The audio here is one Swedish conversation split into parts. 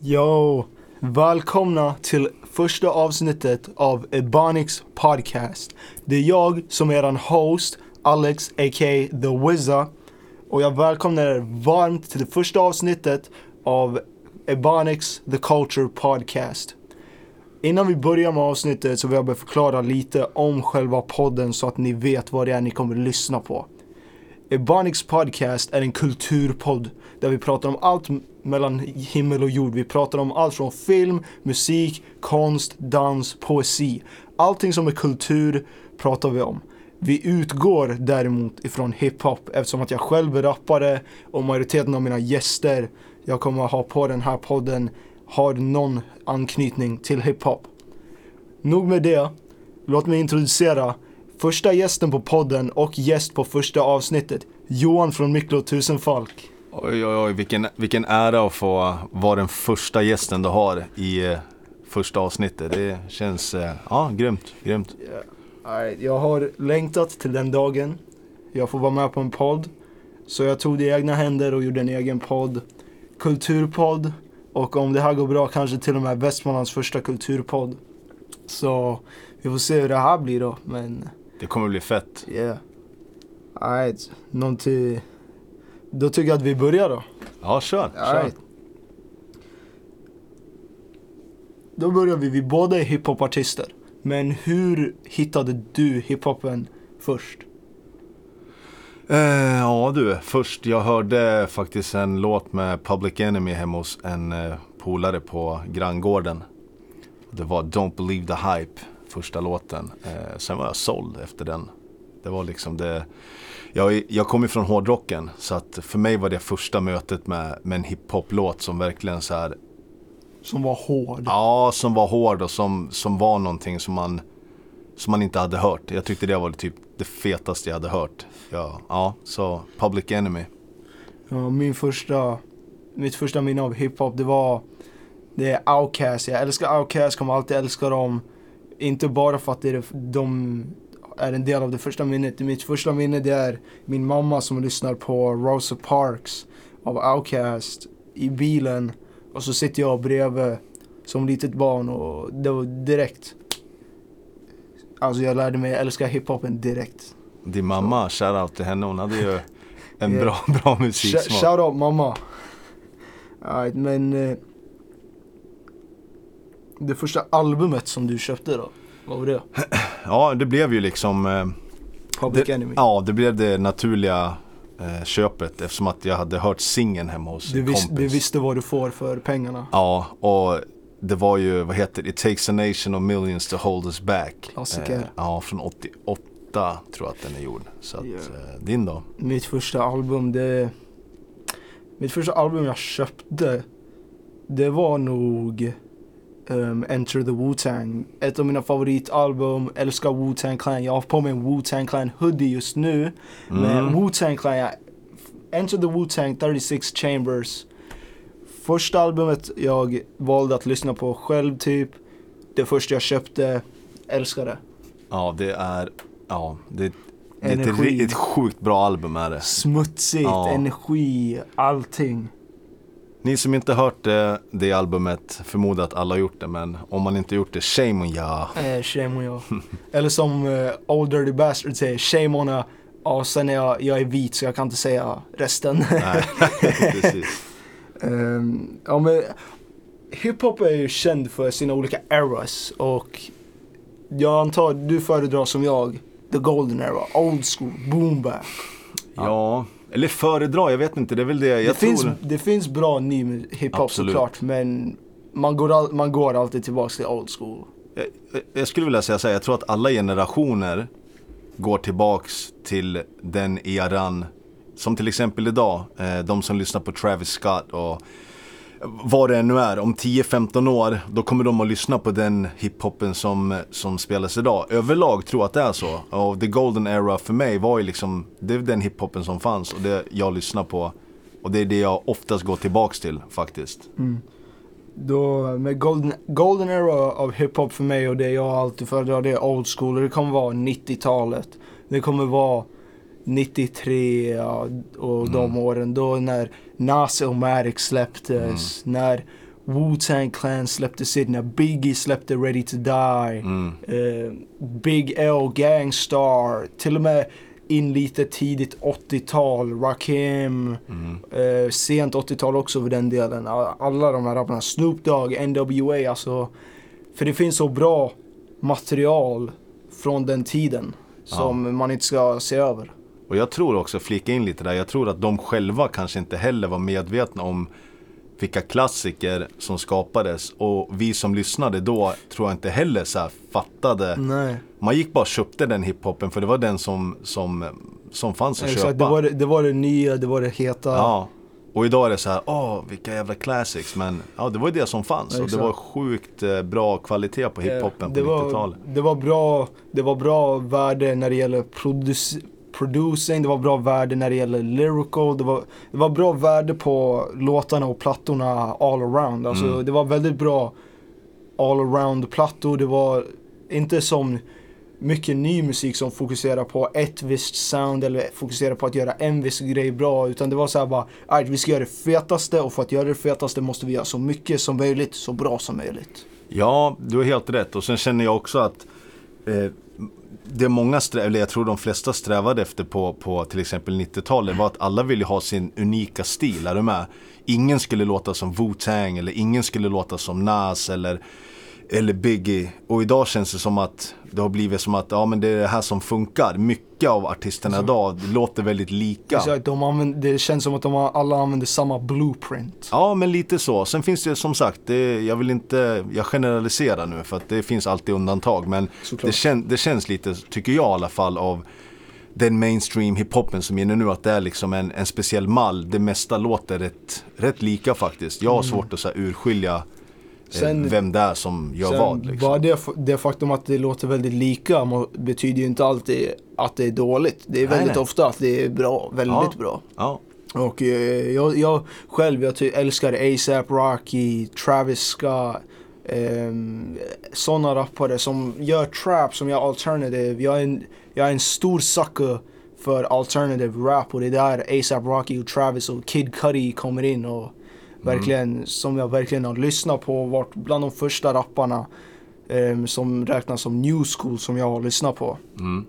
Yo! Välkomna till första avsnittet av Ebonics podcast. Det är jag som är eran host, Alex a.k.a. The Wizza. Och jag välkomnar er varmt till det första avsnittet av Ebonics The Culture Podcast. Innan vi börjar med avsnittet så vill jag bara förklara lite om själva podden så att ni vet vad det är ni kommer att lyssna på. Ebonics podcast är en kulturpodd där vi pratar om allt mellan himmel och jord. Vi pratar om allt från film, musik, konst, dans, poesi. Allting som är kultur pratar vi om. Vi utgår däremot ifrån hiphop eftersom att jag själv är rappare och majoriteten av mina gäster jag kommer ha på den här podden har någon anknytning till hiphop. Nog med det, låt mig introducera första gästen på podden och gäst på första avsnittet, Johan från Miklo Tusenfalk. Oj, oj, oj, vilken, vilken ära att få vara den första gästen du har i eh, första avsnittet. Det känns, eh, ja, grymt, grymt. Yeah. Jag har längtat till den dagen. Jag får vara med på en podd. Så jag tog det i egna händer och gjorde en egen podd. Kulturpodd. Och om det här går bra kanske till och med Västmanlands första kulturpodd. Så vi får se hur det här blir då. Men Det kommer bli fett. yeah. Alright, någonting. Då tycker jag att vi börjar då. Ja, kör, kör. Då börjar vi, vi båda är hiphopartister. Men hur hittade du hiphopen först? Eh, ja du, först jag hörde faktiskt en låt med Public Enemy hemma hos en eh, polare på granngården. Det var Don't Believe the Hype, första låten. Eh, sen var jag såld efter den. Det var liksom det. Jag, jag kom ju från hårdrocken så att för mig var det första mötet med, med en hiphop-låt som verkligen så här Som var hård. Ja, som var hård och som, som var någonting som man, som man inte hade hört. Jag tyckte det var typ det fetaste jag hade hört. Ja, ja så Public Enemy. Ja, min första, mitt första minne av hiphop det var det är Outkast. Jag älskar Outkast, kommer alltid älska dem. Inte bara för att det är, de är en del av det första minnet. Mitt första minne det är min mamma som lyssnar på Rosa Parks av Outkast i bilen. Och så sitter jag bredvid som litet barn och det var direkt. Alltså jag lärde mig älska hiphopen direkt. Din mamma, shoutout till henne. Hon hade ju en bra, bra musiksmak. Shout out mamma. Alright, men eh, det första albumet som du köpte då? Vad var det? Ja, det blev ju liksom eh, Public det, Enemy. Ja, det blev det naturliga eh, köpet eftersom att jag hade hört singeln hemma hos du, en kompis. du visste vad du får för pengarna. Ja, och det var ju, vad heter det, It takes a nation of millions to hold us back. Klassiker. ja, från 88 tror jag att den är gjord. Så att, Yeah. eh, din då? Mitt första album, det... Mitt första album jag köpte, det var nog ehm, Enter the Wu-Tang. Ett av mina favoritalbum, älskar Wu-Tang Clan. Jag har på mig en Wu-Tang Clan hoodie just nu. Men Mm. Wu-Tang Clan, jag, Enter the Wu-Tang 36 Chambers. Första albumet jag valde att lyssna på själv typ. Det första jag köpte, älskar det. Ja, det är, ja, det, det är ett, ett sjukt bra album är det. Smutsigt, Ja. energi, allting. Ni som inte hört det, det albumet, förmodar att alla har gjort det, men om man inte gjort det, shame on ya. Eh, shame on you. Eller som uh, Old Dirty Bastard säger, shame on you. Ja, sen är jag, jag är vit så jag kan inte säga resten. Nej, precis. Ehm, ja men hiphop är ju känd för sina olika eras och jag antar du föredrar som jag the golden era, old school, boom bap. Ja, eller föredra, jag vet inte, det är väl det jag Det, tror. finns, det finns bra ny hiphop Absolut. såklart men man går, all, man går alltid tillbaka till old school. Jag, jag skulle vilja säga så här, jag tror att alla generationer går tillbaks till den eran. Som till exempel idag, eh, de som lyssnar på Travis Scott och vad det nu är, om 10-15 år, då kommer de att lyssna på den hiphopen som, som spelas idag. Överlag tror jag att det är så. Och the golden era för mig var ju liksom, det är den hiphopen som fanns och det jag lyssnar på. Och det är det jag oftast går tillbaks till faktiskt. Mm. Då med golden, golden era av hiphop för mig och det jag alltid föredrar det är old school och det kommer vara 90-talet. Det kommer vara 93 ja, och de Mm. åren då när Nas och Marik släpptes, när Wu-Tang Clan släppte sitt, när Biggie släppte Ready to Die. Mm. Eh, Big L, Gangstar, till och med in lite tidigt 80-tal, Rakim, Mm. eh, sent 80-tal också för den delen. Alla de här rapparna, Snoop Dogg, NWA, alltså. För det finns så bra material från den tiden som man inte ska se över. Och jag tror också, flika in lite där, jag tror att de själva kanske inte heller var medvetna om vilka klassiker som skapades. Och vi som lyssnade då tror jag inte heller så fattade. Nej. Man gick bara och köpte den hiphopen för det var den som, som, som fanns att Exakt, köpa. det var det, det var det nya, det var det heta. Ja. Och idag är det så här, åh vilka jävla classics. Men ja, det var ju det som fanns. Och det Exakt. var sjukt eh, bra kvalitet på hiphopen det på var, 90-talet. det var bra, det var bra värde när det gäller produce, producing, det var bra värde när det gäller lyrical, det var, det var bra värde på låtarna och plattorna all around. Alltså Mm. det var väldigt bra all around plattor, det var inte som mycket ny musik som fokuserar på ett visst sound eller fokuserar på att göra en viss grej bra. Utan det var så här bara, "Alright, vi ska göra det fetaste och för att göra det fetaste måste vi göra så mycket som möjligt, så bra som möjligt. Ja, du har helt rätt. Och sen känner jag också att eh, det många, strä- eller jag tror de flesta strävade efter på, på till exempel 90-talet var att alla ville ha sin unika stil, är du med? Ingen skulle låta som Wu-Tang eller ingen skulle låta som Nas eller, eller Biggie. Och idag känns det som att det har blivit som att ja, men det är det här som funkar. Mycket av artisterna idag låter väldigt lika. Exakt, de använder, det känns som att de alla använder samma blueprint. Ja, men lite så. Sen finns det som sagt, det, jag vill inte, jag generaliserar nu för att det finns alltid undantag. Men det, kän, det känns lite, tycker jag i alla fall, av den mainstream hiphopen som är inne nu, att det är liksom en, en speciell mall. Det mesta låter rätt, rätt lika faktiskt. Jag har svårt att så här, urskilja Mm. Sen- vem det är som gör vad. Liksom. Bara det, det faktum att det låter väldigt lika betyder ju inte alltid att det är dåligt. Det är väldigt nej. ofta att det är bra, väldigt Ja. bra. Ja, Och eh, jag, jag själv, jag älskar ASAP Rocky, Travis Scott, ehm, sådana rappare som gör trap, som gör alternative. Jag är en, jag är en stor sucker för alternative rap och det är där ASAP Rocky och Travis och Kid Cudi kommer in och verkligen, som jag verkligen har lyssnat på, varit bland de första rapparna ehm, som räknas som new school som jag har lyssnat på. mm.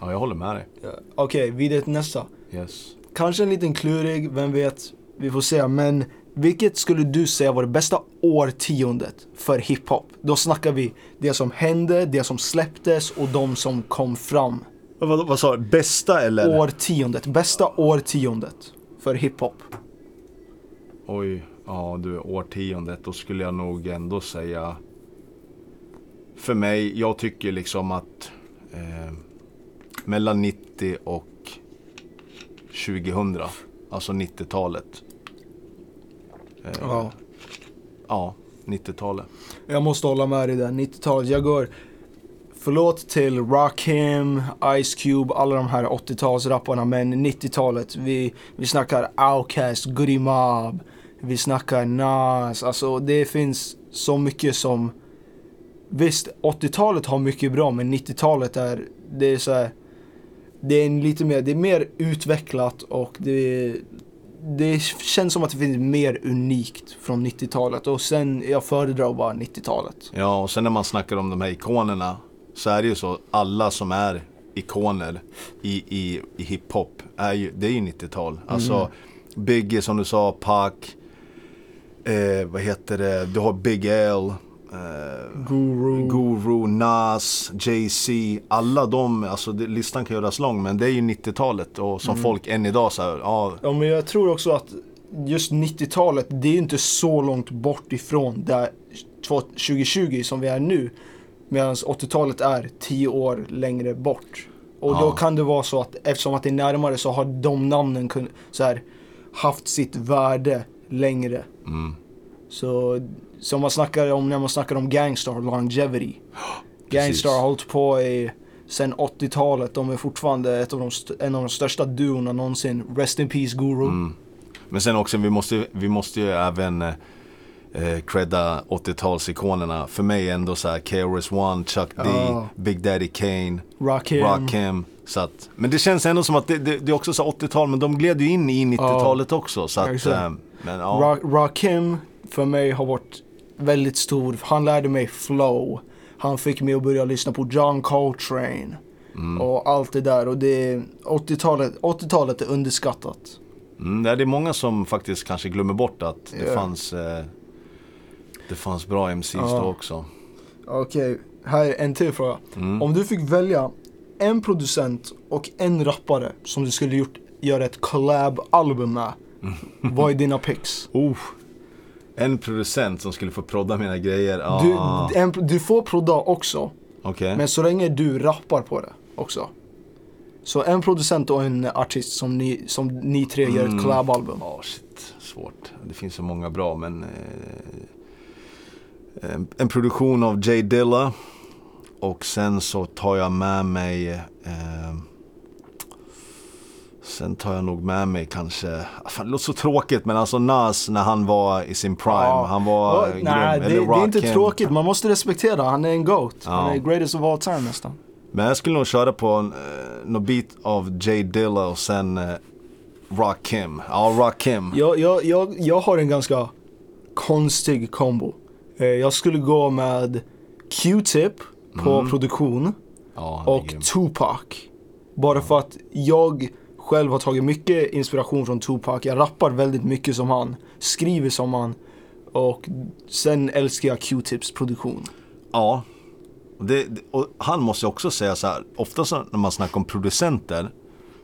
ja, jag håller med dig. Okej, vidare till nästa. Yes. Kanske en liten klurig, vem vet? Vi får se. Men vilket skulle du säga var det bästa årtiondet för hiphop? Då snackar vi det som hände, det som släpptes och de som kom fram. Vad, vad sa du? Bästa eller? Årtiondet, bästa årtiondet för hiphop. Oj, ja du, årtiondet, då skulle jag nog ändå säga För mig, jag tycker liksom att eh, Mellan 90 och 2000 Alltså 90-talet eh, Ja. Ja, 90-talet Jag måste hålla med dig där, 90-talet. Jag går, förlåt till Rakim, Ice Cube, alla de här 80-talsrapparna. Men 90-talet, vi, vi snackar Outkast, Goody Mob, vi snackar Nas. Alltså det finns så mycket som... Visst, 80-talet har mycket bra men 90-talet är, det är så här, Det är lite mer, det är mer utvecklat och det det känns som att det finns mer unikt från 90-talet och sen, jag föredrar bara 90-talet. Ja, och sen när man snackar om de här ikonerna Så är det ju så, alla som är ikoner i, i, i hiphop är ju, det är ju 90-tal Alltså Biggie som du sa, Pac eh, Vad heter det, du har Big L eh, Guru. Guru, Nas, Jay-Z Alla de, alltså det, listan kan göras lång men det är ju 90-talet och som folk än idag så här, ja Ja men jag tror också att just 90-talet, det är ju inte så långt bort ifrån där två- 2020 som vi är nu. Medan 80-talet är 10 år längre bort. Och då Ja. kan det vara så att eftersom att det är närmare så har de namnen kun, så här, haft sitt värde längre. mm, Så som man snackar om när man snackar om Gangstar, longevity. Gangstar har hållit på i sen 80-talet. De är fortfarande ett av de en av de största duorna någonsin. Rest in peace Guru. mm. Men sen också, vi måste, vi måste ju även eh, eh, credda 80-talsikonerna För mig ändå så här KRS-One, Chuck D, Ja. Big Daddy Kane Rakim. Rakim. Så att, men det känns ändå som att det, det, det är också så 80-tal, men de gled ju in i 90-talet också. Så att, Exakt. Men ja. Ra- Rakim, för mig har varit väldigt stor. Han lärde mig flow. Han fick mig att börja lyssna på John Coltrane. Mm. Och allt det där. Och det 80-talet 80-talet är underskattat. Mm, det är många som faktiskt kanske glömmer bort att det Ja. fanns eh, Det fanns bra MCs Ja. då också. Okej, här är en till fråga. Mm. Om du fick välja en producent och en rappare som du skulle gjort, göra ett collab-album med. Vad är dina picks? Oh, en producent som skulle få prodda mina grejer. Du, Ah, en, du får prodda också, Okej. men så länge du rappar på det också. Så en producent och en artist som ni, som ni tre gör ett Mm. collab-album. Ja, shit. Svårt. Det finns så många bra men eh, en, en produktion av Jay Dilla. Och sen så tar jag med mig eh, Sen tar jag nog med mig kanske, fan, det låter så tråkigt men alltså Nas när han var i sin prime, Ja. han var Ja, grym. nej, det, det är inte Rakim. tråkigt. Man måste respektera. Han är en GOAT. Han Ja. är greatest of all time nästan. Men jag skulle nog köra på en, eh, någon beat av Jay Dilla och sen eh, Rakim. Ja, Rakim. Jag, jag, jag, jag har en ganska konstig kombo. Eh, Jag skulle gå med Q-Tip på Mm. produktion Ja, han och grym. Tupac. Bara för att jag själv har tagit mycket inspiration från Tupac. Jag rappar väldigt mycket som han, skriver som han. Och sen älskar jag Q-Tips produktion. Ja. Och, det, och han måste också säga så här, ofta när man snackar om producenter,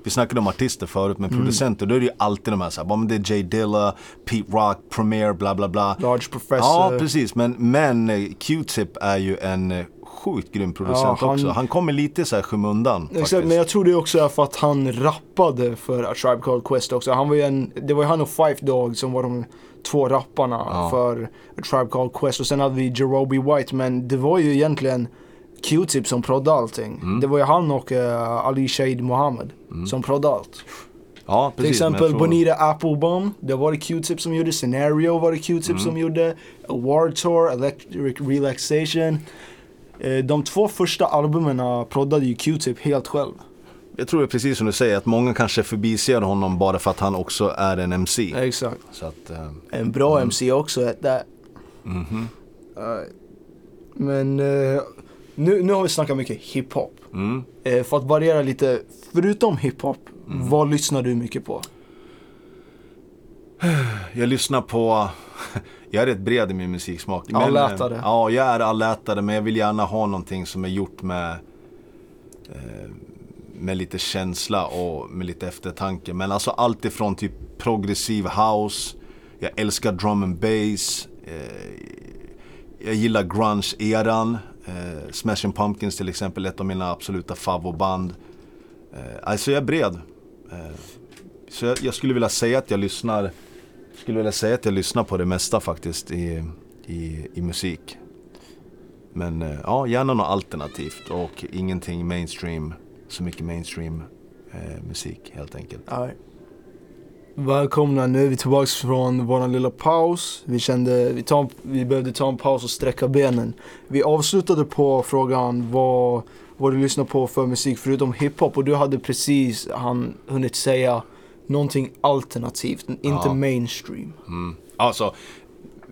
vi snackade om artister förut, men producenter då är det ju alltid de här, så här bara, men det är Jay Dilla, Pete Rock, Premier, bla bla bla. Large Professor. Ja, precis. Men, men eh, Q-Tip är ju en eh, sjukt grym producent Ja, han- också. Han kommer lite så här skymundan. Exakt, faktiskt. men jag tror det också är för att han rappade för A Tribe Called Quest också. Han var en, det var ju han och Five Dog som var de två rapparna Ja. för A Tribe Called Quest. Och sen hade vi Jerobi White, men det var ju egentligen Q-Tip som proddade allting. Mm. Det var ju han och eh, Ali Shahid Mohammed som proddade allt. ja, Till precis, jag exempel tror- Bonita Applebum, det var det Q-Tip som gjorde. Scenario var det Q-Tip Mm. som gjorde. War Tour, Electric Relaxation. Eh, De två första albumen proddade ju Q-Tip helt själv. Jag tror det är precis som du säger, att många kanske förbiser honom bara för att han också är en MC. Exakt. Att, eh, En bra MC också at that. mhm. Uh, men eh, nu, nu har vi snackat mycket hiphop. mm. Uh, för att variera lite, förutom hiphop, Mm. vad lyssnar du mycket på? Jag lyssnar på, jag är rätt bred i min musiksmak. Allätare. eh, Ja, jag är allätare men jag vill gärna ha någonting som är gjort med eh, med lite känsla och med lite eftertanke. Men alltså allt ifrån typ progressiv house, jag älskar drum and bass, eh, jag gillar grunge-eran, eh, Smashing Pumpkins till exempel, ett av mina absoluta favoband. Eh, alltså jag är bred. Eh, så jag, jag skulle vilja säga att jag lyssnar skulle vilja säga att jag lyssnar på det mesta faktiskt i, i, i musik. Men eh, ja, gärna något alternativt och ingenting mainstream, så mycket mainstream eh, musik helt enkelt. Nej. Välkomna, nu är vi tillbaks från våran lilla paus. Vi kände, vi, tar, vi behövde ta en paus och sträcka benen. Vi avslutade på frågan vad, vad du lyssnar på för musik förutom hiphop och du hade precis han, hunnit säga någonting alternativt, inte Ja. mainstream. Mm. Alltså,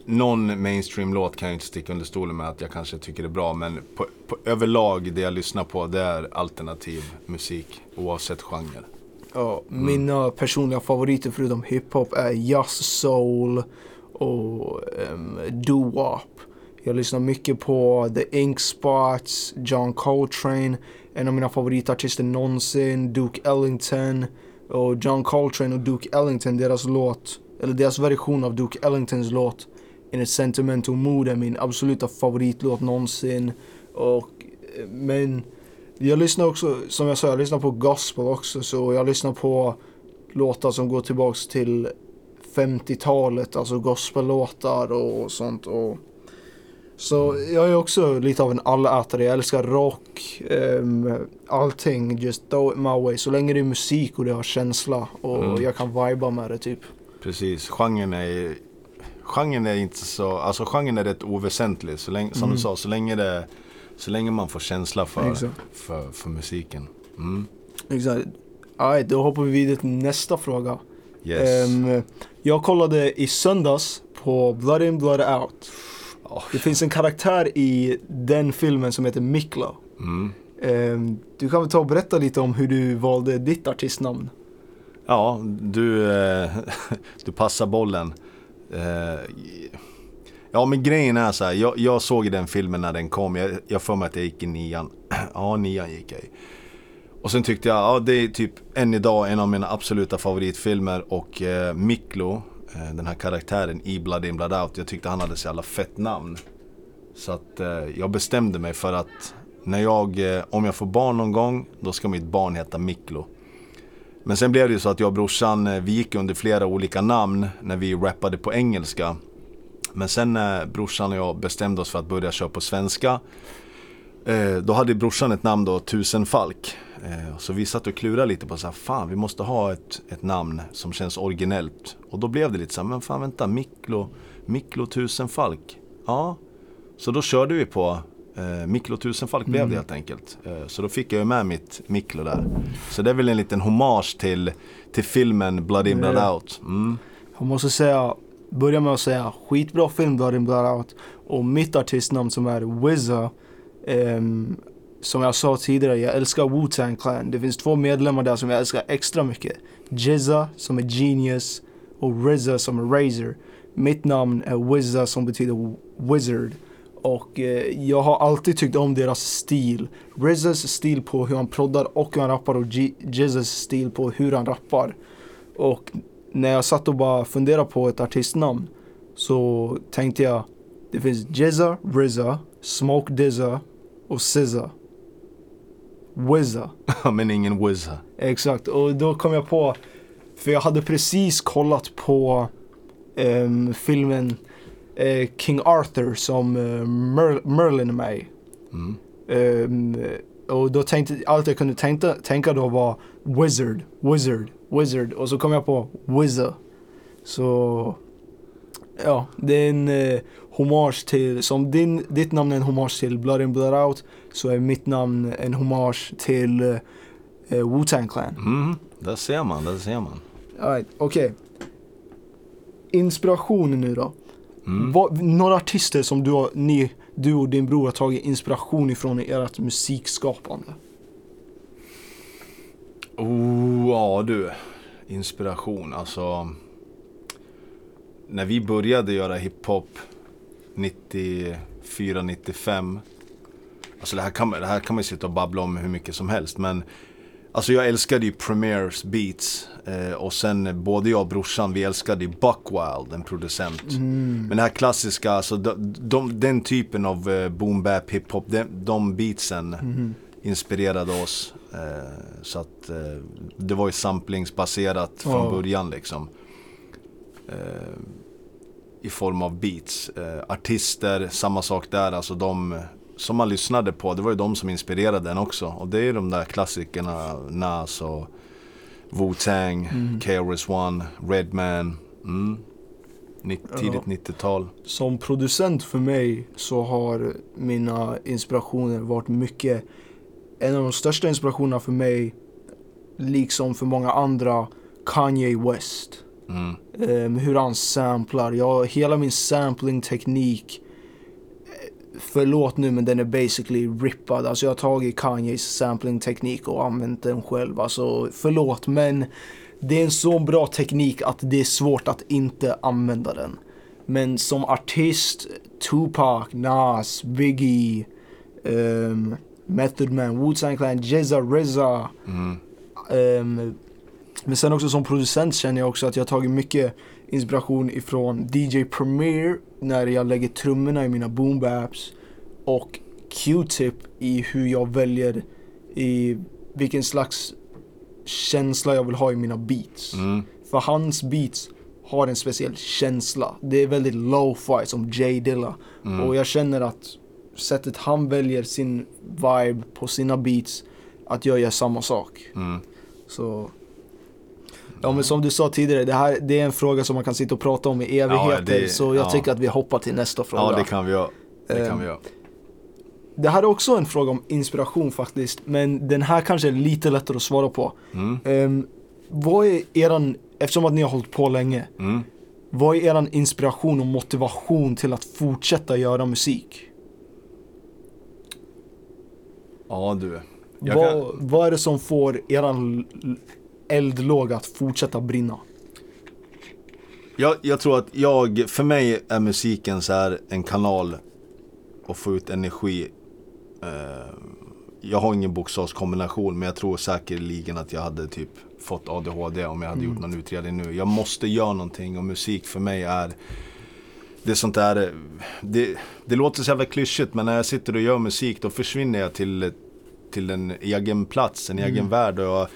någon mainstream-låt kan jag inte sticka under stolen med att jag kanske tycker är bra. Men på, på, överlag det jag lyssnar på det är alternativ musik oavsett genre. Ja, Mina personliga favoriter förutom hiphop är jazz, soul och um, doo-wop. Jag lyssnar mycket på The Ink Spots, John Coltrane, en av mina favoritartister någonsin, Duke Ellington. Och John Coltrane och Duke Ellington, deras låt, eller deras version av Duke Ellingtons låt In a Sentimental Mood är min absoluta favoritlåt någonsin. Och, eh, men jag lyssnar också, som jag sa, jag lyssnar på gospel också. Så jag lyssnar på låtar som går tillbaks till 50-talet, alltså gospellåtar och sånt. Och, så jag är också lite av en allätare. Jag älskar rock, um, allting. Just throw it my way. Så länge det är musik och det har känsla och Mm. jag kan viba med det typ. Precis, genren är, genren är inte så, alltså genren är rätt oväsentlig. Så länge, som Mm. du sa, så länge, det, så länge man får känsla för, Exakt. för, för musiken. Mm. Exakt. Alright, då hoppar vi vidare till nästa fråga. Yes. Ehm, jag kollade i söndags på Blood In Blood Out. Ja. Det finns en karaktär i den filmen som heter Mikla. Mm. Ehm, du kan väl ta och berätta lite om hur du valde ditt artistnamn? Ja, du, eh, du passar bollen. Eh, ja, men grejen är så här. Jag, jag såg den filmen när den kom. Jag, jag får mig att jag gick i nian. Ja, nian gick jag i. Och sen tyckte jag, ja det är typ än idag en av mina absoluta favoritfilmer och eh, Miklo, eh, den här karaktären i Blood In Blood Out, jag tyckte han hade så jävla fett namn. Så att eh, jag bestämde mig för att när jag, eh, om jag får barn någon gång, då ska mitt barn heta Miklo. Men sen blev det ju så att jag och brorsan, eh, vi gick under flera olika namn när vi rappade på engelska. Men sen när brorsan och jag bestämde oss för att börja köra på svenska, eh, då hade brorsan ett namn då, Tusenfalk. Eh, så vi satt och klurade lite på så här, fan vi måste ha ett, ett namn som känns originellt. Och då blev det lite så här, men fan vänta, Miklo, Miklo Tusenfalk. Ja, så då körde vi på eh, Miklo Tusenfalk blev det helt enkelt. Eh, så då fick jag ju med mitt Miklo där. Så det är väl en liten hommage till, till filmen Blood In Blood. Out. Mm. Jag måste säga, börja med att säga skitbra film Blood In Blood Out. Och mitt artistnamn som är Wizza. Um, som jag sa tidigare, jag älskar Wu-Tang Clan. Det finns två medlemmar där som jag älskar extra mycket. Jizza som är Genius och Rizza som är Razor. Mitt namn är Wizza som betyder Wizard. Och eh, jag har alltid tyckt om deras stil. Rizzas stil på hur han proddar och hur han rappar och Jizzas stil på hur han rappar. Och när jag satt och bara funderade på ett artistnamn så tänkte jag det finns Jizza, RZA, Smoke Dizza och SZA. Wizza. Men ingen Wizza. Exakt, och då kom jag på, för jag hade precis kollat på ehm, filmen eh, King Arthur som eh, Mer- Merlin är med. Mm. Ehm, och då tänkte, allt jag kunde tänka, tänka då var Wizard, Wizard, Wizard. Och så kom jag på Wizza. Så ja, det är en eh, hommage till, som din, ditt namn är en hommage till Blood In Blood Out så är mitt namn en hommage till eh, eh, Wu-Tang Clan. Mm. Där ser man, där ser man. Alright, okej. Inspiration nu då. Mm. Vad, några artister som du, har, ni, du och din bror har tagit inspiration ifrån i ert musikskapande? Oh, ja du. Inspiration, alltså. När vi började göra hiphop 94, 95. Alltså det här, kan, det här kan man ju sitta och babbla om hur mycket som helst. Men alltså jag älskade ju Premiers beats. Eh, och sen både jag och brorsan, vi älskade ju Buckwild, en producent. Men det här klassiska, alltså de, de, den typen av eh, boom bap hiphop, de, de beatsen inspirerade oss. Eh, så att eh, det var ju samplingsbaserat från Ja. början liksom. Eh, I form av beats. Artister, samma sak där. Alltså de som man lyssnade på, det var ju de som inspirerade en också. Och det är ju de där klassikerna, Nas och Wu-Tang, KRS-One, Redman. Mm. Tidigt 90-tal. Som producent för mig så har mina inspirationer varit mycket En av de största inspirationerna för mig Liksom för många andra Kanye West. Mm. Ehm, Hur han samplar, jag, hela min sampling-teknik eh, Förlåt nu men den är basically rippad. Alltså jag har tagit Kanyes sampling-teknik och använt den själv. Alltså förlåt men Det är en så bra teknik att det är svårt att inte använda den. Men som artist, Tupac, Nas, Biggie ehm, Method Man, Wu-Tang Clan, Jizza, RZA Mm. Ehm, men sen också som producent känner jag också att jag har tagit mycket inspiration ifrån DJ Premier när jag lägger trummorna i mina boom baps och Q-tip i hur jag väljer i vilken slags känsla jag vill ha i mina beats. Mm. För hans beats har en speciell känsla. Det är väldigt low-fi som Jay Dilla. Mm. Och jag känner att sättet han väljer sin vibe på sina beats, att jag gör samma sak. Mm. Så... Ja men som du sa tidigare, det här det är en fråga som man kan sitta och prata om i evigheter. det- så jag ja. tycker att vi hoppar till nästa fråga. Ja, det kan vi göra. Det kan Ehm, vi göra. Det här är också en fråga om inspiration faktiskt. Men den här kanske är lite lättare att svara på. Mm. Um, vad är eran, eftersom att ni har hållit på länge. Mm. Vad är er inspiration och motivation till att fortsätta göra musik? Ja du. Jag Vad, kan- vad är det som får eran eldlåga att fortsätta brinna? Jag, jag tror att jag, för mig är musiken så här en kanal att få ut energi. Eh, jag har ingen bokstavskombination men jag tror säkerligen att jag hade typ fått ADHD om jag hade gjort någon utredning nu. Jag måste göra någonting och musik för mig är det är sånt där, eh, det, det låter så jävla klyschigt men när jag sitter och gör musik då försvinner jag till, till en egen plats, en egen värld. Och jag,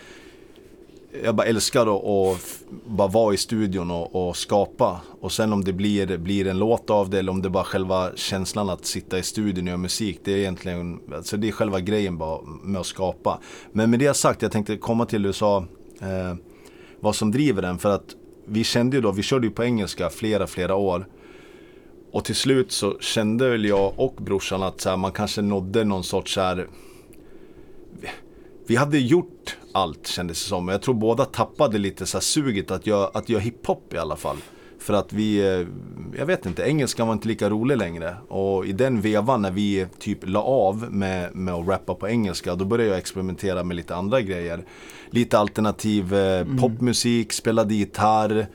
jag bara älskar att, bara vara i studion och, och skapa. Och sen om det blir, blir en låt av det eller om det bara själva känslan att sitta i studion och göra musik. Det är egentligen, alltså det är själva grejen bara med att skapa. Men med det sagt, jag tänkte komma till USA, eh, vad som driver den. För att vi kände ju då, vi körde ju på engelska flera, flera år. Och till slut så kände väl jag och brorsan att så här, man kanske nådde någon sorts så här, vi hade gjort allt kändes det som. Jag tror båda tappade lite så här suget att göra, att göra hiphop i alla fall. För att vi, eh, jag vet inte, engelskan var inte lika rolig längre. Och i den vevan när vi typ la av med, med att rappa på engelska, då började jag experimentera med lite andra grejer. Lite alternativ eh, popmusik, spelade gitarr,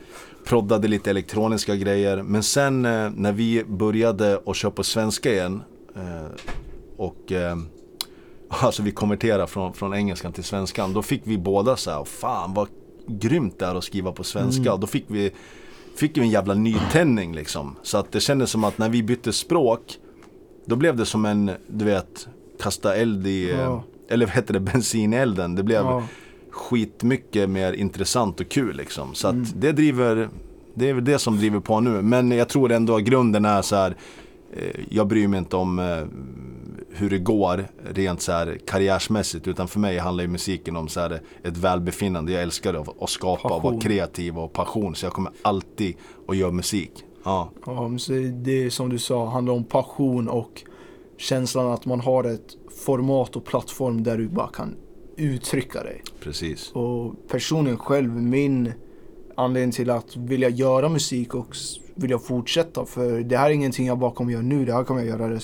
proddade lite elektroniska grejer. Men sen eh, när vi började att köra på svenska igen eh, och eh, Alltså vi konverterade från, från engelskan till svenskan. Då fick vi båda så här, fan vad grymt det är att skriva på svenska. Och då fick vi, fick vi en jävla nytändning liksom. Så att det kändes som att när vi bytte språk, då blev det som en, du vet, kasta eld i, eh, Ja. eller vad heter det, bensin i elden. Det blev Ja. Skitmycket mer intressant och kul liksom. Så att det driver, det är väl det som driver på nu. Men jag tror ändå att grunden är så här, eh, jag bryr mig inte om eh, hur det går rent så här karriärsmässigt. Utan för mig handlar ju musiken om så här ett välbefinnande. Jag älskar att, att skapa och vara Passion. kreativ och passion. Så jag kommer alltid att göra musik. Ja, Ja, det är som du sa, handlar om passion och känslan att man har ett format och plattform där du bara kan uttrycka dig. precis. Och personen själv, min anledning till att vilja göra musik och vilja fortsätta. För det här är ingenting jag bara kommer göra nu, det här kommer jag göra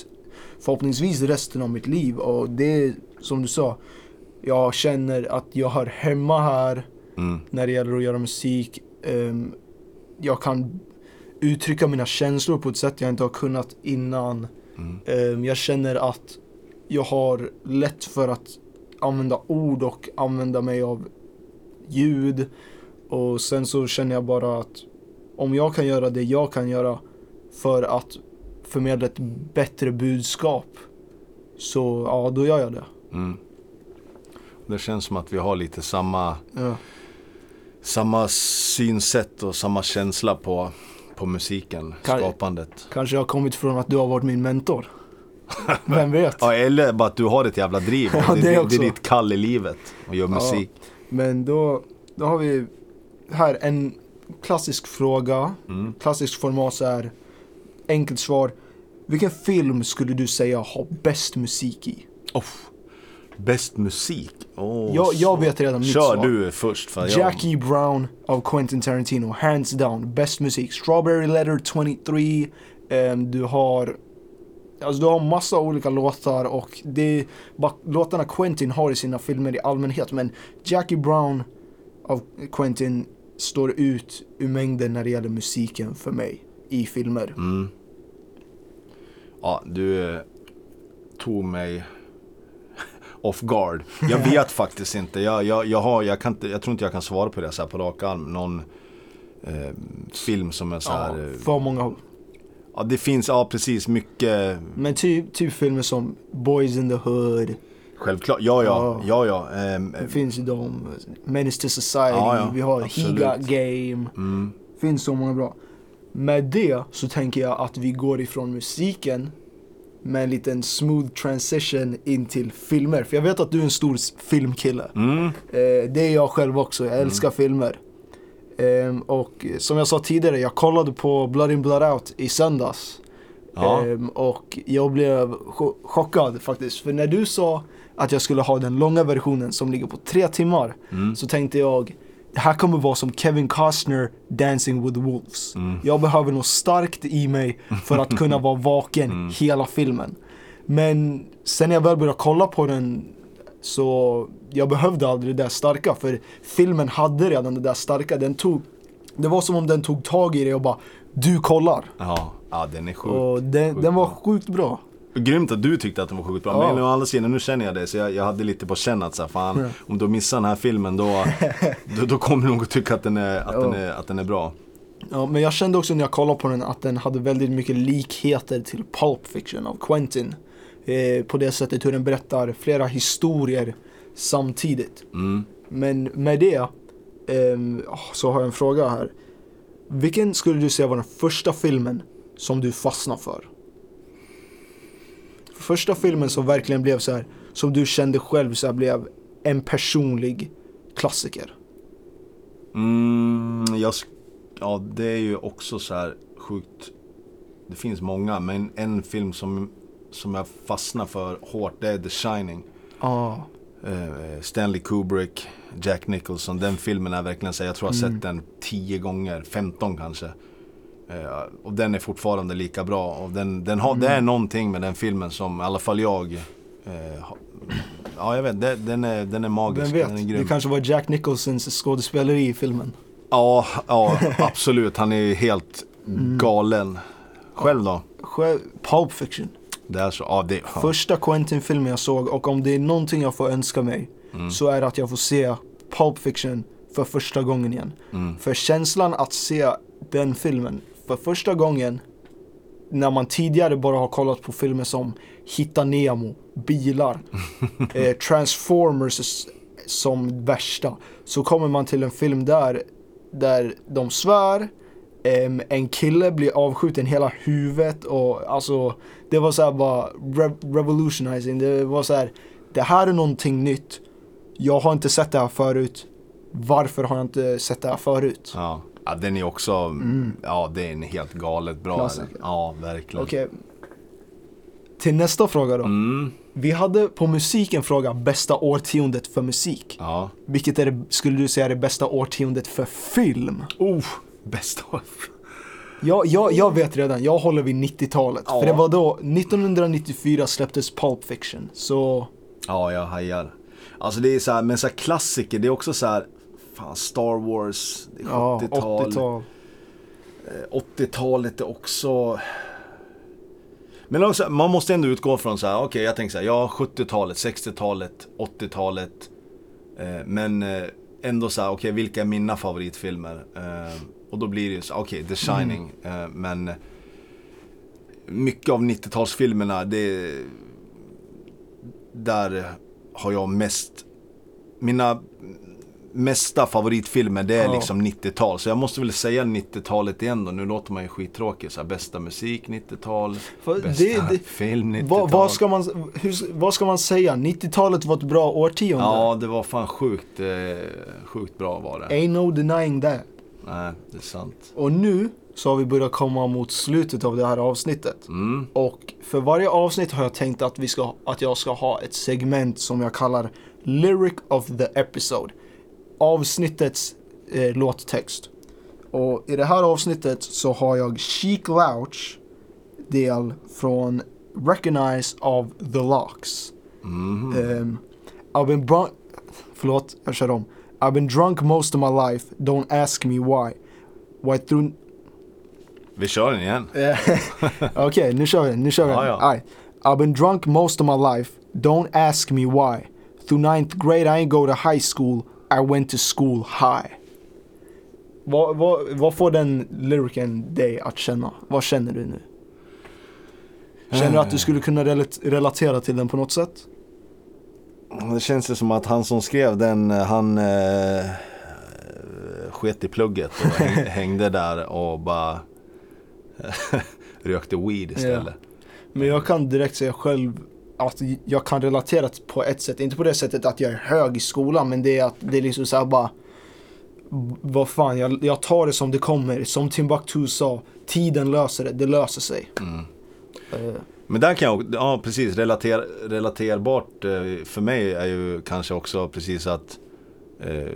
förhoppningsvis resten av mitt liv. Och det är som du sa, jag känner att jag hör hemma här Mm, när det gäller att göra musik. Ehm, jag kan uttrycka mina känslor på ett sätt jag inte har kunnat innan. mm, Ehm, jag känner att jag har lätt för att använda ord och använda mig av ljud. Och sen så känner jag bara att om jag kan göra det jag kan göra för att förmedla ett bättre budskap så ja, då gör jag det. mm. Det känns som att vi har lite samma, Ja. samma synsätt och samma känsla på, på musiken, Kan- skapandet. Kanske jag har kommit från att du har varit min mentor. Vem vet? Ja, eller bara att du har ett jävla driv. Ja, det, det det, också. är ditt kall i livet göra Ja. musik. Men då, då har vi här en klassisk fråga. Mm. Klassiskt format så här. Enkelt svar. Vilken film skulle du säga har bäst musik i? Oh. Bäst musik? Oh, Jag, jag vet redan mitt Kör svar. du först. För jag, Jackie Brown av Quentin Tarantino, hands down, bäst musik. Strawberry Letter 23, ehm, du har Alltså du har massa olika låtar och det är bara låtarna Quentin har i sina filmer i allmänhet men Jackie Brown av Quentin står ut ur mängden när det gäller musiken för mig i filmer. Mm. Ja, du eh, tog mig off guard. Jag vet faktiskt inte. Jag, jag, jag, har, jag, kan inte. jag tror inte jag kan svara på det så här på rak arm. Någon eh, film som är så här. Ja, eh, för många. Ja, det finns, ja precis, mycket. Men typ, typ filmer som Boys in the Hood, Självklart, ja ja, Ja. ja ehm, det finns ju de, Menace to Society, Ja, ja, vi har absolut. He Got Game. mm, Finns så många bra. Med det så tänker jag att vi går ifrån musiken med en liten smooth transition in till filmer. För jag vet att du är en stor filmkille. mm, Eh, det är jag själv också, jag älskar filmer. Ehm, och som jag sa tidigare, jag kollade på Blood in Blood Out i söndags. ja. Ehm, och jag blev cho- chockad faktiskt. För när du sa att jag skulle ha den långa versionen som ligger på tre timmar Mm. så tänkte jag det här kommer vara som Kevin Costner Dancing with Wolves. Mm. Jag behöver något starkt i mig för att kunna vara vaken Mm. hela filmen. Men sen när jag väl började kolla på den så jag behövde aldrig det där starka för filmen hade redan det där starka. Den tog, det var som om den tog tag i det och bara du kollar. Ja, ja den är sjuk. Och den, sjukt den var bra. sjukt bra. Grymt att du tyckte att den var sjukt bra. Ja. Men å andra sidan, nu känner jag det. Så jag, jag hade lite på känn att så här, fan, Ja. om du missar den här filmen då, då, då kommer du nog att tycka att den är, att Ja. den är, att den är bra. Ja, men jag kände också när jag kollade på den att den hade väldigt mycket likheter till Pulp Fiction av Quentin. Eh, på det sättet hur den berättar flera historier samtidigt. Mm. Men med det ehm, så har jag en fråga här. Vilken skulle du säga var den första filmen som du fastnade för? Första filmen som verkligen blev så här, som du kände själv så här, blev en personlig klassiker. Mm, jag, ja, det är ju också så här sjukt. Det finns många, men en film som, som jag fastnar för hårt, det är The Shining. Eh, Stanley Kubrick, Jack Nicholson. Den filmen är verkligen så jag tror jag har sett den 10 gånger, 15 kanske. Eh, och den är fortfarande lika bra. Och den, den har, Det är någonting med den filmen som i alla fall jag ha- Ja jag vet, det, den, är, den är magisk. vem vet? Den är Det grym. kanske var Jack Nicholsons skådespeleri i filmen. Ja, ja absolut. Han är ju helt galen. Själv då? Själv, Pulp Fiction. Det är så, ja det ja. Första Quentin-filmen jag såg och om det är någonting jag får önska mig Mm. så är det att jag får se Pulp Fiction för första gången igen. Mm. För känslan att se den filmen för första gången när man tidigare bara har kollat på filmer som Hitta Nemo, bilar, eh, Transformers som värsta. Så kommer man till en film där, där de svär, em, en kille blir avskjuten hela huvudet och alltså det var så här bara rev- revolutionizing. Det var så här, det här är någonting nytt. Jag har inte sett det här förut. Varför har jag inte sett det här förut? Ja. ja, den är också, ja det är en helt galet bra. Klassiker. Ja, verkligen. Okej. Till nästa fråga då. Mm. Vi hade på musik en fråga, bästa årtiondet för musik. Ja. Vilket är det, skulle du säga är det bästa årtiondet för film? Oh, bästa av. Jag, jag, jag vet redan, jag håller vid 90-talet. Ja. För det var då, 1994 släpptes Pulp Fiction. Så, Ja, jag hajar. Alltså det är så här, men så här klassiker, det är också så här, fan Star Wars, det är ja, 70-tal. 80-tal. Eh, 80-talet är också... Men också, man måste ändå utgå från så här, okej jag tänker så här, ja 70-talet, 60-talet, 80-talet. Eh, men eh, ändå så här, okej vilka är mina favoritfilmer? Eh, och då blir det så, okej The Shining. Eh, men mycket av 90-talsfilmerna, det... Där har jag mest... Mina mesta favoritfilmer det är Ja. liksom 90-tal. Så jag måste väl säga 90-talet igen då. Nu låter man ju skittråkig. Så här, bästa musik 90-tal. För Bästa det- det- film 90-tal. Vad, vad, ska man, hur, vad ska man säga? 90-talet var ett bra årtionde. Ja, det var fan sjukt, eh, sjukt bra var det. Ain't no denying that. Nej, det är sant. Och nu så har vi börjat komma mot slutet av det här avsnittet. Mm. Och för varje avsnitt har jag tänkt att, vi ska, att jag ska ha ett segment som jag kallar Lyric of the Episode. Avsnittets eh, låttext. Och i det här avsnittet så har jag Chic Louch del från Recognize of the Locks. Mhm. Um, I've been bron- Förlåt, jag kör om. I've been drunk most of my life, don't ask me why. Why through... Vi kör den igen. Okej, nu kör vi, nu kör vi. Ja, ja. Alright. I've been drunk most of my life, don't ask me why. Through ninth grade I ain't go to high school, I went to school high. Vad, vad, vad får den lyriken dig att känna? Vad känner du nu? Känner du att du skulle kunna relat- relatera till den på något sätt? Det känns ju som att han som skrev den, eh, han eh, sket i plugget och häng, hängde där och bara rökte weed istället. Men jag kan direkt säga själv att jag kan relatera på ett sätt. Inte på det sättet att jag är hög i skolan, men det är att det är liksom såhär bara vad fan, jag, jag tar det som det kommer. Som Timbuktu sa, tiden löser det, det löser sig. Mm. Eh, Men där kan jag, ja precis, relater, relaterbart eh, för mig är ju kanske också precis att eh,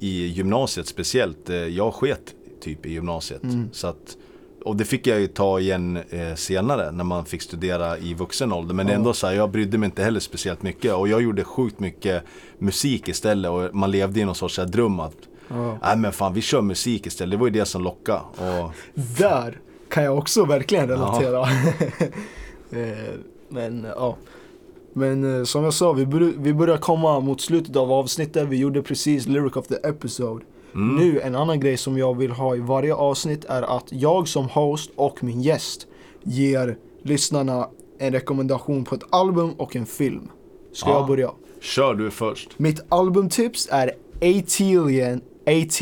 i gymnasiet speciellt. Eh, jag sket typ i gymnasiet. Mm. Så att, och det fick jag ju ta igen eh, senare när man fick studera i vuxen ålder. Men Ja. ändå så här, jag brydde mig inte heller speciellt mycket. Och jag gjorde sjukt mycket musik istället. Och man levde i någon sorts här dröm att Ja. Nej men fan vi kör musik istället, det var ju det som lockade. Och, Där kan jag också verkligen relatera. Eh, Men ja. Men eh, som jag sa, vi, bör, vi börjar komma mot slutet av avsnittet. Vi gjorde precis Lyric of the Episode. mm, Nu, en annan grej som jag vill ha i varje avsnitt är att jag som host och min gäst ger lyssnarna en rekommendation på ett album och en film. Ska Ja. jag börja? Kör du först. Mitt albumtips är AT-Alien, AT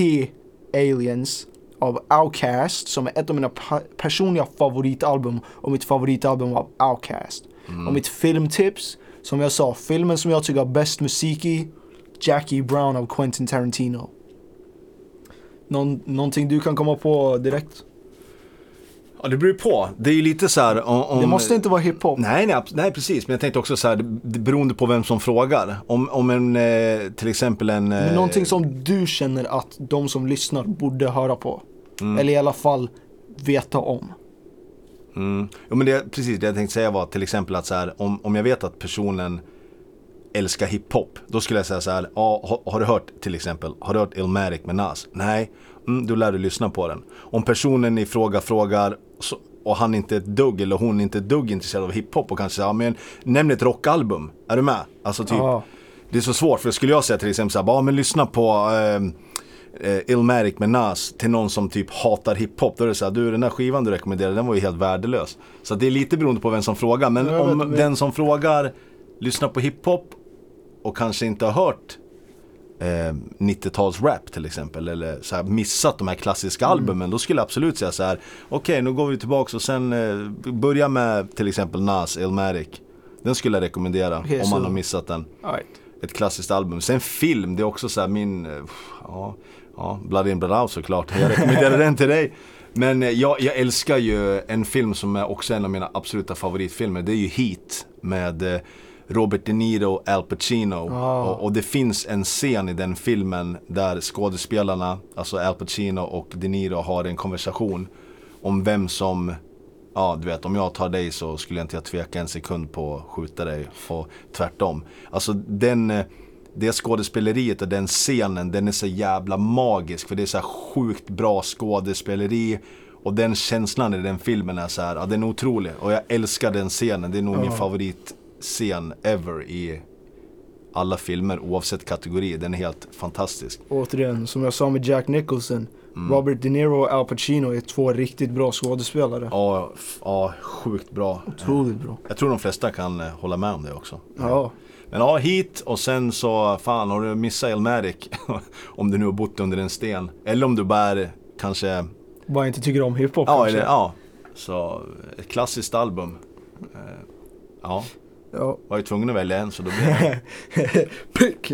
Aliens av Outkast som är ett av mina personliga favoritalbum och mitt favoritalbum av Outkast. Och mitt filmtips, som jag sa, filmen som jag tycker har bäst musik i, Jackie Brown av Quentin Tarantino. Någon, någonting du kan komma på direkt? Ja det beror ju på. Det är ju lite så här om, om Det måste inte vara hiphop. Nej, nej, nej, precis. Men jag tänkte också så här, beroende på vem som frågar. Om, om en, eh, till exempel en... Eh, Men någonting som du känner att de som lyssnar borde höra på. Mm. Eller i alla fall veta om. Mm. Jo, men det, precis det jag tänkte säga var till exempel att så här, om, om jag vet att personen älskar hiphop, då skulle jag säga så här, ja, har, har du hört till exempel, har du hört Illmatic med Nas? Nej, mm, då lär du lyssna på den. Om personen i fråga frågar så, och han inte är ett dugg eller hon inte är ett dugg intresserad av hiphop och kanske säger, ja men nämn ett rockalbum, är du med? Alltså typ, Ja. det är så svårt för skulle jag säga till exempel så här, bara men lyssna på eh, eh, Illmatic med Nas till någon som typ hatar hiphop. Då är det så här, du den här skivan du rekommenderade den var ju helt värdelös. Så det är lite beroende på vem som frågar. Men vet, om men- den som frågar lyssnar på hiphop och kanske inte har hört eh, 90-tals-rap till exempel. Eller så här, missat de här klassiska Mm. albumen. Då skulle jag absolut säga så här. Okej, nu går vi tillbaka och sen eh, börja med till exempel Nas, Illmatic. Den skulle jag rekommendera Okej, om så- man har missat den right. ett klassiskt album. Sen film, det är också så här min, eh, ja, ja Blood in Blood out såklart. Jag rekommenderar den till dig. Men eh, jag, jag älskar ju en film som är också en av mina absoluta favoritfilmer. Det är ju Heat med eh, Robert De Niro och Al Pacino. Ah. Och, och det finns en scen i den filmen där skådespelarna, alltså Al Pacino och De Niro har en konversation om vem som Ja, du vet om jag tar dig så skulle jag inte jag tveka en sekund på att skjuta dig och tvärtom. Alltså den, eh, det skådespeleriet och den scenen, den är så jävla magisk för det är så sjukt bra skådespeleri och den känslan i den filmen är så här, ja den är otrolig och jag älskar den scenen. Det är nog min Ja. favoritscen ever i alla filmer oavsett kategori. Den är helt fantastisk. Återigen, som jag sa med Jack Nicholson. Mm. Robert De Niro och Al Pacino är två riktigt bra skådespelare. Ja, ja sjukt bra. Otroligt bra. Jag tror de flesta kan eh, hålla med om det också. Ja. Men ja, hit och sen så, fan har du missat Elmatic? om du nu har bott under en sten. Eller om du bär kanske, Bara inte tycker om hiphop ja kanske. eller ja. Så ett klassiskt album. Eh, Ja, Ja. var ju tvungen att välja en så då blev det. Pick!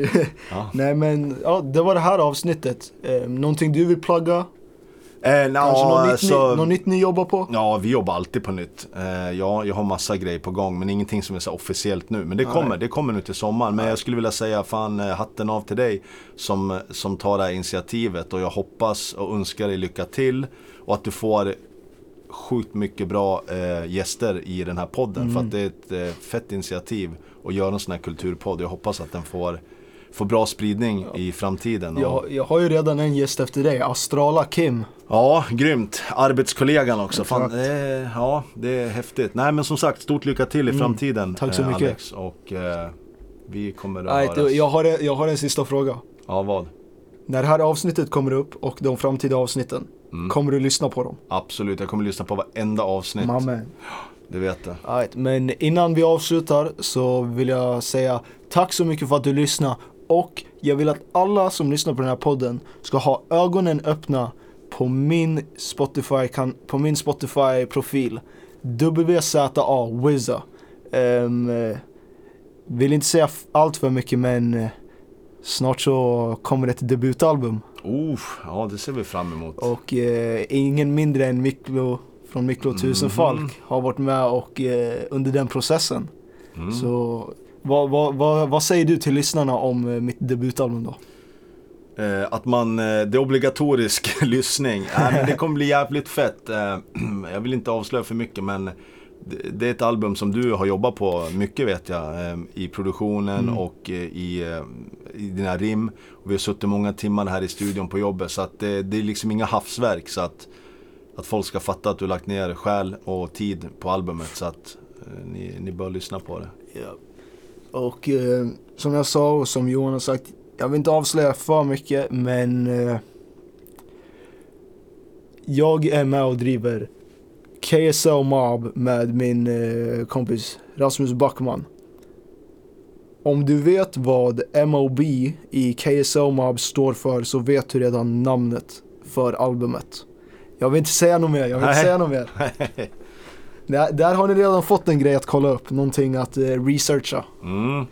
Ja. Nej men, ja det var det här avsnittet. Eh, någonting du vill plugga? Eh, Kanske ja, något, nytt, så, ni, något nytt ni jobbar på? Ja, vi jobbar alltid på nytt. Eh, ja, jag har massa grejer på gång men ingenting som är så officiellt nu. Men det Nej. kommer, det kommer nu till sommaren. Men jag skulle vilja säga fan eh, hatten av till dig som, som tar det här initiativet och jag hoppas och önskar dig lycka till. Och att du får sjukt mycket bra eh, gäster i den här podden. Mm. För att det är ett eh, fett initiativ att göra en sån här kulturpodd. Jag hoppas att den får, får bra spridning i framtiden. Och, Jag, jag har ju redan en gäst efter dig, Astrala Kim. Ja, grymt. Arbetskollegan också. Fan, eh, ja, det är häftigt. Nej men som sagt, stort lycka till i Mm. framtiden. Tack så eh, mycket. Alex. Och eh, vi kommer att Nej, höras. jag, har, en- jag har en sista fråga. Ja, vad? När det här avsnittet kommer upp och de framtida avsnitten, Mm. kommer du lyssna på dem? Absolut, jag kommer lyssna på varenda avsnitt. Mamen. Du vet det. Right, men innan vi avslutar så vill jag säga tack så mycket för att du lyssnar och jag vill att alla som lyssnar på den här podden ska ha ögonen öppna på min Spotify, kan, på min Spotify profil WZA Wizza. Um, eh, vill inte säga allt för mycket men eh, snart så kommer ett debutalbum Oh, ja, det ser vi fram emot. och eh, ingen mindre än Miklo från Miklo Mhm. Tusenfalk har varit med och eh, under den processen. Mm. Så vad, vad, vad, vad säger du till lyssnarna om eh, mitt debutalbum då? Eh, att man, eh, det är obligatorisk lyssning. Äh, men det kommer bli jävligt fett. Eh, jag vill inte avslöja för mycket men det, är ett album som du har jobbat på mycket vet jag. I produktionen Mm. och i, i dina rim. Och vi har suttit många timmar här i studion på jobbet så att det, det är liksom inga havsverk. Så att, att folk ska fatta att du har lagt ner själ och tid på albumet. Så att ni, ni bör lyssna på det. Ja. Och eh, som jag sa och som Johan har sagt, jag vill inte avslöja för mycket men eh, jag är med och driver KSL Mob med min eh, kompis Rasmus Backman. Om du vet vad MOB i KSL Mob står för så vet du redan namnet för albumet. Jag vill inte säga något mer, jag vill inte säga något mer. Där, där har ni redan fått en grej att kolla upp, någonting att eh, researcha. Mm,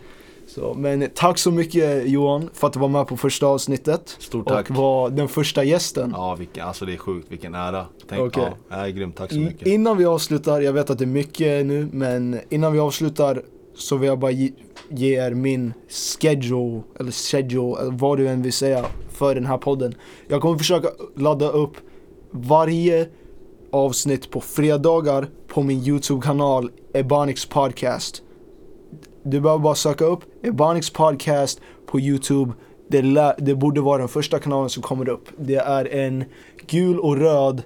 Så, men tack så mycket Johan för att du var med på första avsnittet. stort tack. Och var den första gästen. Ja, vilken, alltså det är sjukt, vilken ära. Tänk, Okej. ja, är grymt, tack så mycket. Innan vi avslutar, jag vet att det är mycket nu, men innan vi avslutar så vill jag bara ge, ge er min schedule, eller schedule, eller vad du än vill säga, för den här podden. Jag kommer försöka ladda upp varje avsnitt på fredagar på min YouTube-kanal Ebonics Podcast. Du behöver bara söka upp Ebonics Podcast på YouTube. Det, det borde vara den första kanalen som kommer upp. Det är en gul och röd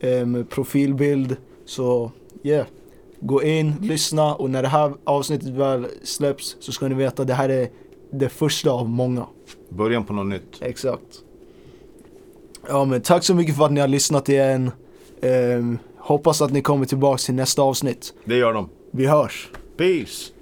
em, profilbild. Så yeah, gå in, lyssna och när det här avsnittet väl släpps så ska ni veta att det här är det första av många. Början på något nytt. Exakt. Ja men tack så mycket för att ni har lyssnat igen. Em, hoppas att ni kommer tillbaks till nästa avsnitt. Det gör de. Vi hörs. Peace!